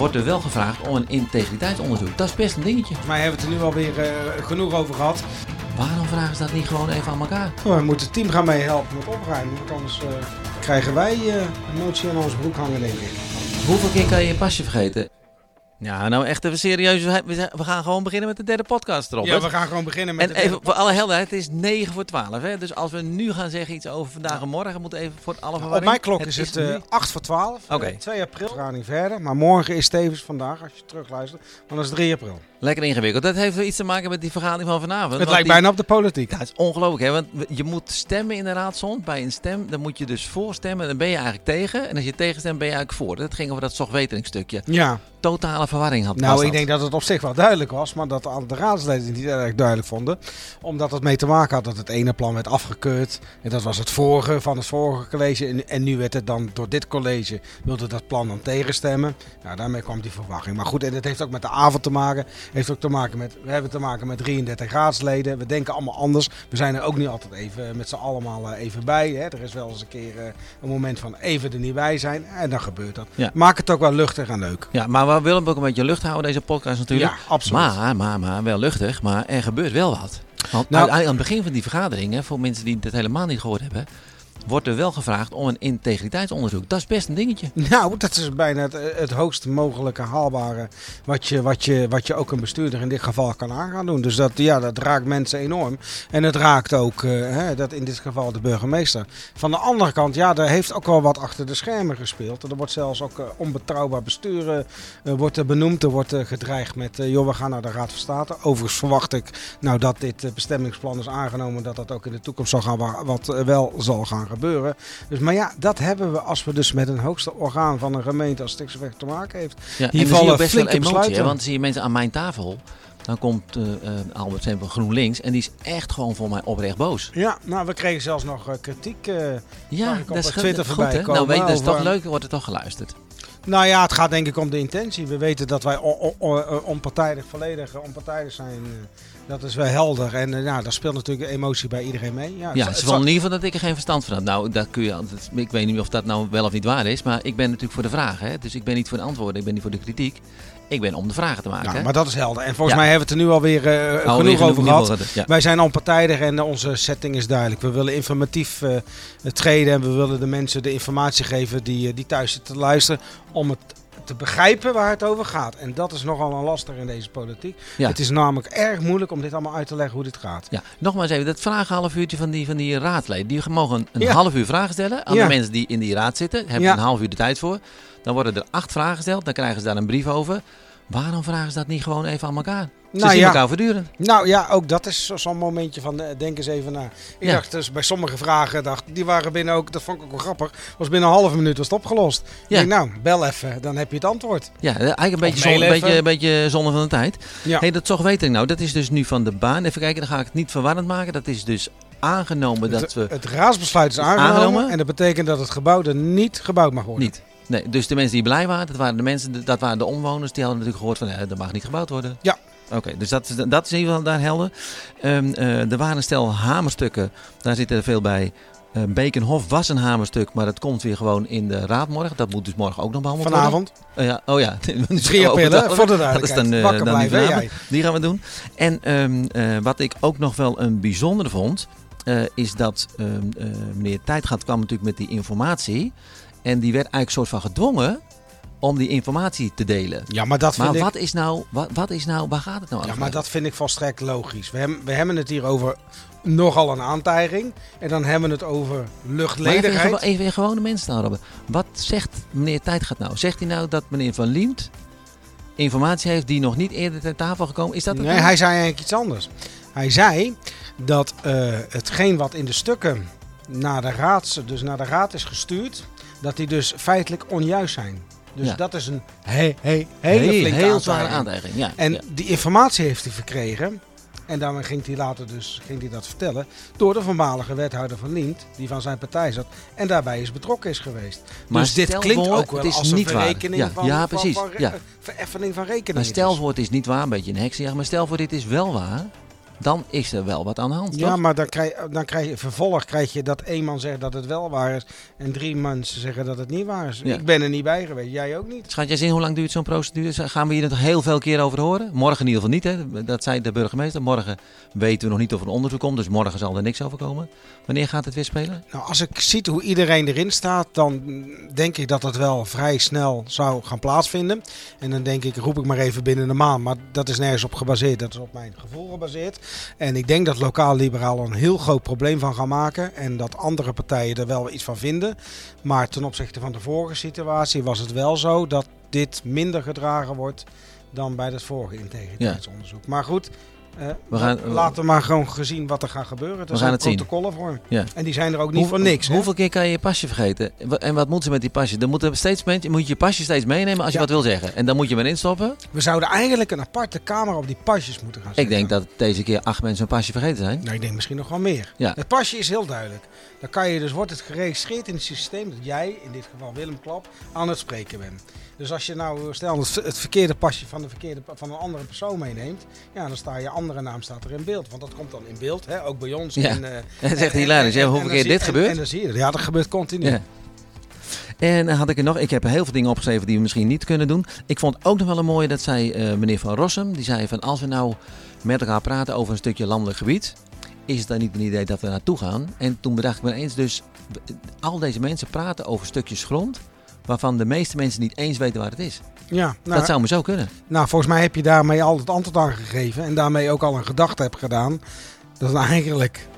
wordt er wel gevraagd om een integriteitsonderzoek. Dat is best een dingetje. Mij hebben we het er nu alweer uh, genoeg over gehad. Waarom vragen ze dat niet gewoon even aan elkaar? Oh, we moeten het team gaan meehelpen met opruimen. Want anders uh, krijgen wij uh, een motie aan ons broek hangen, denk ik. Hoeveel keer kan je je pasje vergeten? Ja, nou echt even serieus. We gaan gewoon beginnen met de derde podcast erop. Ja, we gaan gewoon beginnen met en de even voor alle helderheid, het is 9 voor 12. Hè? Dus als we nu gaan zeggen iets over vandaag en morgen, moet even voor alle verwarring. Op mijn klok is het, uh, 8 voor 12. Oké. Okay. 2 april. We gaan niet verder. Maar morgen is tevens vandaag, als je terugluistert. Dan is 3 april. Lekker ingewikkeld. Dat heeft iets te maken met die vergadering van vanavond. Het lijkt bijna op de politiek. Het is ongelooflijk. Hè? Want je moet stemmen in de raadszond. Bij een stem, dan moet je dus voorstemmen. Dan ben je eigenlijk tegen. En als je tegenstemt, ben je eigenlijk voor. Dat ging over dat zorgweteningsstukje. Ja. Totale verwarring had Nou, ik denk dat het op zich wel duidelijk was. Maar dat de raadsleden het niet erg duidelijk vonden. Omdat het mee te maken had dat het ene plan werd afgekeurd. En dat was het vorige van het vorige college. En, en nu werd het dan door dit college. wilde dat plan dan tegenstemmen. Nou, daarmee kwam die verwachting. Maar goed, en het heeft ook met de avond te maken. Heeft ook te maken met, we hebben te maken met 33 raadsleden. We denken allemaal anders. We zijn er ook niet altijd even met z'n allemaal eh, even bij. Hè. Er is wel eens een keer eh, een moment van even er niet bij zijn. En dan gebeurt dat. Maak het ook wel luchtig en leuk. Ja, maar we willen ook een beetje lucht houden, deze podcast natuurlijk. Ja, absoluut. Maar, maar, maar wel luchtig. Maar er gebeurt wel wat. Want nou, aan het begin van die vergadering, hè, voor mensen die het helemaal niet gehoord hebben wordt er wel gevraagd om een integriteitsonderzoek. Dat is best een dingetje. Nou, dat is bijna het, hoogst mogelijke haalbare wat je, wat, je, wat je ook een bestuurder in dit geval kan aangaan doen. Dus dat, ja, dat raakt mensen enorm. En het raakt ook, uh, hè, dat in dit geval de burgemeester. Van de andere kant, ja, er heeft ook wel wat achter de schermen gespeeld. Er wordt zelfs ook uh, onbetrouwbaar besturen uh, wordt er benoemd. Er wordt gedreigd met, joh, we gaan naar de Raad van State. Overigens verwacht ik, nou dat dit bestemmingsplan is aangenomen, dat dat ook in de toekomst zal gaan, wat wel zal gaan gebeuren. Dus, maar ja, dat hebben we als we dus met een hoogste orgaan van een gemeente als Stikseweg te maken heeft. Ja, Hier vallen best flinke emotie, want zie je mensen aan mijn tafel. Dan komt uh, Albert Sem van GroenLinks en die is echt gewoon voor mij oprecht boos. Ja, nou we kregen zelfs nog uh, kritiek. Uh, ja, dat is Twitter goed, voorbij komen. Nou weet je, dat is toch leuk, wordt er toch geluisterd. Nou ja, het gaat denk ik om de intentie. We weten dat wij onpartijdig, volledig onpartijdig zijn. Dat is wel helder. En uh, nou, daar speelt natuurlijk emotie bij iedereen mee. Ja, ja in ieder geval dat ik er geen verstand van had. Nou, dat kun je, ik weet niet of dat nou wel of niet waar is. Maar ik ben natuurlijk voor de vragen. Dus ik ben niet voor de antwoorden. Ik ben niet voor de kritiek. Ik ben om de vragen te maken. Ja, maar dat is helder. En volgens mij hebben we het er nu alweer uh, genoeg, genoeg over gehad. Wij zijn onpartijdig en onze setting is duidelijk. We willen informatief uh, treden en we willen de mensen de informatie geven die, die thuis zitten te luisteren. Om het te begrijpen waar het over gaat. En dat is nogal een lastig in deze politiek. Het is namelijk erg moeilijk om dit allemaal uit te leggen hoe dit gaat. Ja, nogmaals even, dat vragen half uurtje van die, van die raadleden. Die mogen een half uur vragen stellen aan de mensen die in die raad zitten. Hebben een half uur de tijd voor. Dan worden er acht vragen gesteld. Dan krijgen ze daar een brief over. Waarom vragen ze dat niet gewoon even aan elkaar? Ze nou, zien ja. elkaar voortdurend. Nou ja, ook dat is zo'n momentje van eh, denk eens even na. Ik dacht dus bij sommige vragen, dacht, die waren binnen ook, dat vond ik ook wel grappig, was binnen een halve minuut was het opgelost. Ja. Denk, nou, bel even, dan heb je het antwoord. Ja, eigenlijk een beetje, zon, een beetje, een beetje zonne van de tijd. Ja. Hey, dat toch weet ik nou, dat is dus nu van de baan. Even kijken, dan ga ik het niet verwarrend maken. Dat is dus aangenomen dat we... Het raadsbesluit is aangenomen, aangenomen, en dat betekent dat het gebouw er niet gebouwd mag worden. Niet. Nee, dus de mensen die blij waren, dat waren de mensen, dat waren de omwoners, die hadden natuurlijk gehoord van, ja, dat mag niet gebouwd worden. Ja. Oké, dus dat is, dat is in ieder geval daar helder. Um, er waren een stel hamerstukken, daar zitten er veel bij. Uh, Bekenhof was een hamerstuk, maar dat komt weer gewoon in de raad morgen. Dat moet dus morgen ook nog behandeld Vanavond? worden. Uh, ja, oh ja. Drie pillen, voor de Dat is dan, uh, dan die, jij. die gaan we doen. En um, wat ik ook nog wel een bijzondere vond, is dat um, meneer Tijdgat kwam natuurlijk met die informatie. En die werd eigenlijk soort van gedwongen om die informatie te delen. Ja, maar dat vind maar wat is nou, wat, wat is nou, waar gaat het nou over? Ja, maar dat vind ik volstrekt logisch. We hebben, we hebben het hier over nogal een aantijging. En dan hebben we het over luchtledigheid. even, even gewone mensen nou, Wat zegt meneer Tijdgat nou? Zegt hij nou dat meneer Van Liemt informatie heeft die nog niet eerder ter tafel gekomen? Is dat nee, hij zei eigenlijk iets anders. Hij zei dat uh, hetgeen wat in de stukken naar de, raad, dus naar de raad is gestuurd dat die dus feitelijk onjuist zijn. Dus dat is een he, he, hele heel, flinke heel zware aantijging. Ja, en die informatie heeft hij verkregen. En daarmee ging hij later dus ging hij dat vertellen. Door de voormalige wethouder van Lient, die van zijn partij zat. En daarbij is betrokken is geweest. Maar dus dit klinkt voor, ook wel is als een verrekening ja, van, ja, precies. van, van, ja. vereffening van rekening. Maar stel voor het is niet waar, een beetje een heksenjacht. Maar stel voor dit is wel waar. Dan is er wel wat aan de hand. Ja, toch? maar dan krijg, dan krijg je vervolg krijg je dat één man zegt dat het wel waar is en drie mensen zeggen dat het niet waar is. Ja. Ik ben er niet bij geweest, jij ook niet. Schat jij zin hoe lang duurt zo'n procedure? Gaan we hier nog heel veel keer over horen? Morgen in ieder geval niet, hè? dat zei de burgemeester. Morgen weten we nog niet of er een onderzoek komt, dus morgen zal er niks over komen. Wanneer gaat het weer spelen? Nou, als ik zie hoe iedereen erin staat, dan denk ik dat het wel vrij snel zou gaan plaatsvinden. En dan denk ik, roep ik maar even binnen de maand. Maar dat is nergens op gebaseerd, dat is op mijn gevoel gebaseerd. En ik denk dat lokaal liberalen een heel groot probleem van gaan maken. En dat andere partijen er wel iets van vinden. Maar ten opzichte van de vorige situatie was het wel zo dat dit minder gedragen wordt dan bij het vorige integriteitsonderzoek. Maar goed, We gaan- laten we maar gewoon gezien wat er gaat gebeuren. Er gaan zijn het zien. protocollen voor. Ja. En die zijn er ook niet voor niks. hè? Hoeveel keer kan je je pasje vergeten? En wat moeten ze met die pasje? Dan moeten steeds mensen, moet je je pasje steeds meenemen als je Ja. wat wil zeggen. En dan moet je hem erin stoppen. We zouden eigenlijk een aparte camera op die pasjes moeten gaan Ik zetten. denk dat deze keer acht mensen een pasje vergeten zijn. Nou, ik denk misschien nog wel meer. Ja. Het pasje is heel duidelijk. Dan kan je dus, wordt het geregistreerd in het systeem dat jij, in dit geval Willem Klap, aan het spreken bent. Dus als je nou, stel het verkeerde pasje van, de verkeerde, van een andere persoon meeneemt, ja, dan staat je andere naam staat er in beeld. Want dat komt dan in beeld, hè, ook bij ons. Ja. En, eh, en- hè, en- en Hoeveel keer dit en- gebeurt? En dan zie je. Ja, dat gebeurt continu. Ja. En dan had ik er nog, ik heb heel veel dingen opgeschreven die we misschien niet kunnen doen. Ik vond ook nog wel een mooie, dat zei eh, meneer Van Rossum. Die zei van als we nou met elkaar praten over een stukje landelijk gebied, is het dan niet een idee dat we naartoe gaan? En toen bedacht ik me eens, dus al deze mensen praten over stukjes grond waarvan de meeste mensen niet eens weten waar het is. Ja, nou, dat zou me zo kunnen. Nou, volgens mij heb je daarmee al het antwoord aan gegeven. En daarmee ook al een gedachte hebt gedaan. Dat het eigenlijk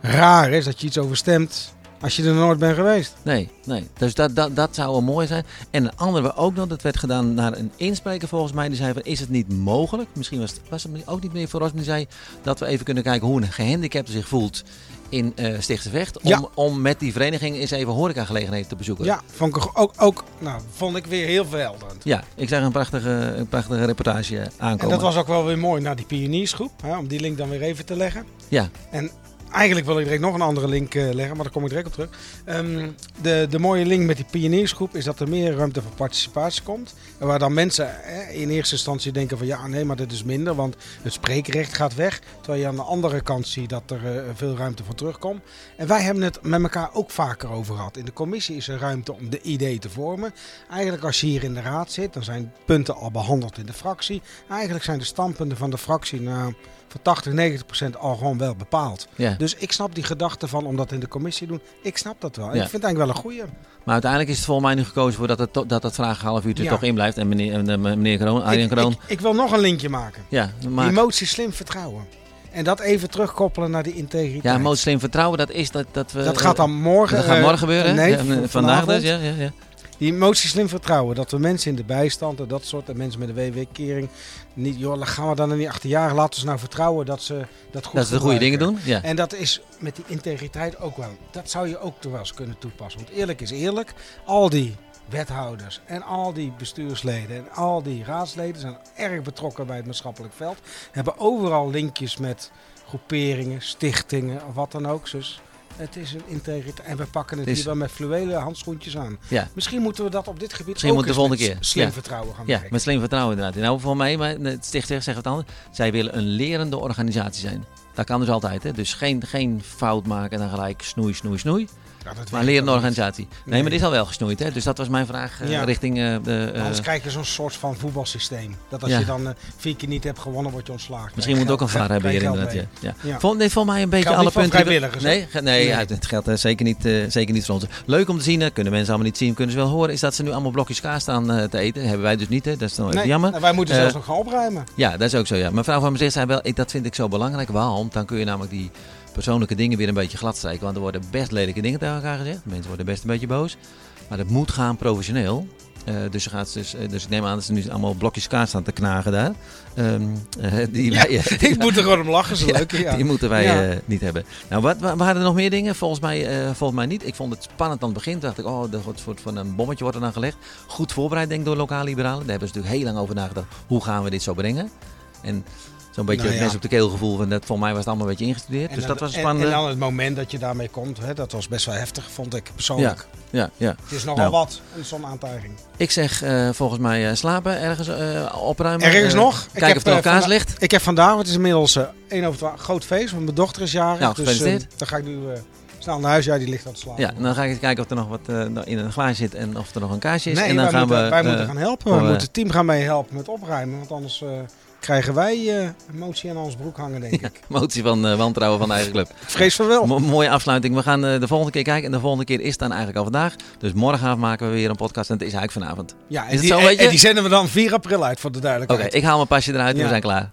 raar is dat je iets overstemt als je er nooit bent geweest. Nee, nee. Dus dat, dat, dat zou wel mooi zijn. En een andere ook nog, dat werd gedaan naar een inspreker volgens mij. Die zei van, is het niet mogelijk? Misschien was het, was het ook niet meer voor ons. Die zei dat we even kunnen kijken hoe een gehandicapte zich voelt in eh Stichtse Vecht. Om, Ja. om met die vereniging eens even horecagelegenheden te bezoeken. Ja, vond ik ook, ook nou, vond ik weer heel verhelderend. Ja, ik zag een prachtige, een prachtige reportage aankomen. En dat was ook wel weer mooi naar die pioniersgroep. Hè, om die link dan weer even te leggen. Ja, En eigenlijk wil ik direct nog een andere link eh, leggen, maar daar kom ik direct op terug. Ehm, de, de mooie link met die pioniersgroep is dat er meer ruimte voor participatie komt. En waar dan mensen eh, in eerste instantie denken van ja, nee, maar dit is minder, want het spreekrecht gaat weg. Terwijl je aan de andere kant ziet dat er eh, veel ruimte voor terugkomt. En wij hebben het met elkaar ook vaker over gehad. In de commissie is er ruimte om de idee te vormen. Eigenlijk als je hier in de raad zit, dan zijn punten al behandeld in de fractie. Eigenlijk zijn de standpunten van de fractie nou, voor 80, 90 procent al gewoon wel bepaald. ja. Dus ik snap die gedachte van om dat in de commissie te doen. Ik snap dat wel. Ja. ik vind het eigenlijk wel een goeie. maar uiteindelijk is het volgens mij nu gekozen voor dat het, dat, dat half uurtje Ja. toch in blijft. En meneer, en, eh, meneer Kroon, Arjen Kroon. ik, ik wil nog een linkje maken. ja, Emotie slim vertrouwen. En dat even terugkoppelen naar die integriteit. ja, moslim vertrouwen, dat is dat, dat we... dat gaat dan morgen. Dat gaat eh, morgen gebeuren? Nee, Ja, v- vandaag dus, ja, ja, ja. Die emotie slim vertrouwen. Dat we mensen in de bijstand en dat soort en mensen met een WW-kering niet, joh, gaan we dan er niet achter jaren. Laten we ze nou vertrouwen dat ze dat goed Dat ze de goede dingen doen. Ja. En dat is met die integriteit ook wel. Dat zou je ook toch wel eens kunnen toepassen. Want eerlijk is eerlijk, al die wethouders en al die bestuursleden en al die raadsleden zijn erg betrokken bij het maatschappelijk veld. Hebben overal linkjes met groeperingen, stichtingen of wat dan ook. Dus het is een integriteit. En we pakken het Het is- hier wel met fluwelen handschoentjes aan. ja. Misschien moeten we dat op dit gebied Misschien ook de eens volgende keer. slim Ja. vertrouwen gaan Ja, met slim vertrouwen inderdaad. Nou, voor mij, maar het sticht zegt het anders. Zij willen een lerende organisatie zijn. Dat kan dus altijd. Hè? Dus geen, geen fout maken en dan gelijk snoei, snoei, snoei. Ja, Maar organisatie. Nee, Nee. maar dit is al wel gesnoeid. Hè? Dus dat was mijn vraag eh, Ja. richting eh, de... eh, Anders krijg je zo'n soort van voetbalsysteem. Dat als Ja. je dan vier keer niet hebt gewonnen, word je ontslagen. Misschien moet ook een VAR hebben hier inderdaad. Ja. Ja. Vol, nee, volgens mij een beetje alle punten... die we- vrijwilligers? Nee, nee, Nee. ja, het geldt eh, zeker, niet, eh, zeker niet voor ons. Leuk om te zien, hè. kunnen mensen allemaal niet zien, kunnen ze wel horen, is dat ze nu allemaal blokjes kaas staan eh, te eten. hebben wij dus niet, hè. dat is dan Nee, jammer. en wij moeten zelfs nog gaan opruimen. Ja, dat is ook zo, ja. Mevrouw van Mezicht zei wel, ik, dat vind ik zo belangrijk. Waarom? Dan kun je namelijk die persoonlijke dingen weer een beetje gladstrijken. Want er worden best lelijke dingen tegen elkaar gezegd. Mensen worden best een beetje boos. Maar het moet gaan professioneel. Eh, dus, ze gaat dus, eh, dus ik neem aan dat ze nu allemaal blokjes kaas staan te knagen daar. Ehm, eh, die, Ja, wij, ik moet er gewoon om lachen, zo Ja, leuk. Ja. die moeten wij niet hebben. Nou, wat, wa- waren er nog meer dingen? Volgens mij, volgens mij niet. Ik vond het spannend aan het begin. Toen dacht ik, oh, er wordt soort van een bommetje wordt er dan gelegd. Goed voorbereid, denk ik, door lokale liberalen. Daar hebben ze natuurlijk heel lang over nagedacht. Hoe gaan we dit zo brengen? En Zo'n beetje Nou het ja. mes op de keel gevoel. Van dat, volgens mij was het allemaal een beetje ingestudeerd. dus dat was en, spannend. en dan het moment dat je daarmee komt, hè, dat was best wel heftig, vond ik persoonlijk. ja, ja. Het is nogal Nou. wat, een zo'n aantijging. Ik zeg eh, volgens mij eh, slapen, ergens eh, opruimen. Ergens nog? Kijken of er nog kaas ligt. Ik heb vandaag, het is inmiddels 1 over 12, groot feest, want mijn dochter is jarig. Nou, dus dan ga ik nu snel naar huis. Ja, die ligt aan het slapen. Ja, dan ga ik eens kijken of er nog wat in een glaasje zit en of er nog een kaasje is. nee, en dan wij, gaan moeten, we, wij moeten gaan helpen. voor, We moeten het team gaan mee helpen met opruimen, want anders krijgen wij eh, een motie aan ons broek hangen, denk ik. motie van eh, wantrouwen van de eigen club. Vrees van wel. Mo- mooie afsluiting. We gaan eh, de volgende keer kijken. En de volgende keer is dan eigenlijk al vandaag. Dus morgenavond maken we weer een podcast. En het is eigenlijk vanavond. Ja, en, het die, zo, en- en die zenden we dan 4 april uit, voor de Oké, duidelijkheid. ik haal mijn pasje eruit en Ja. we zijn klaar.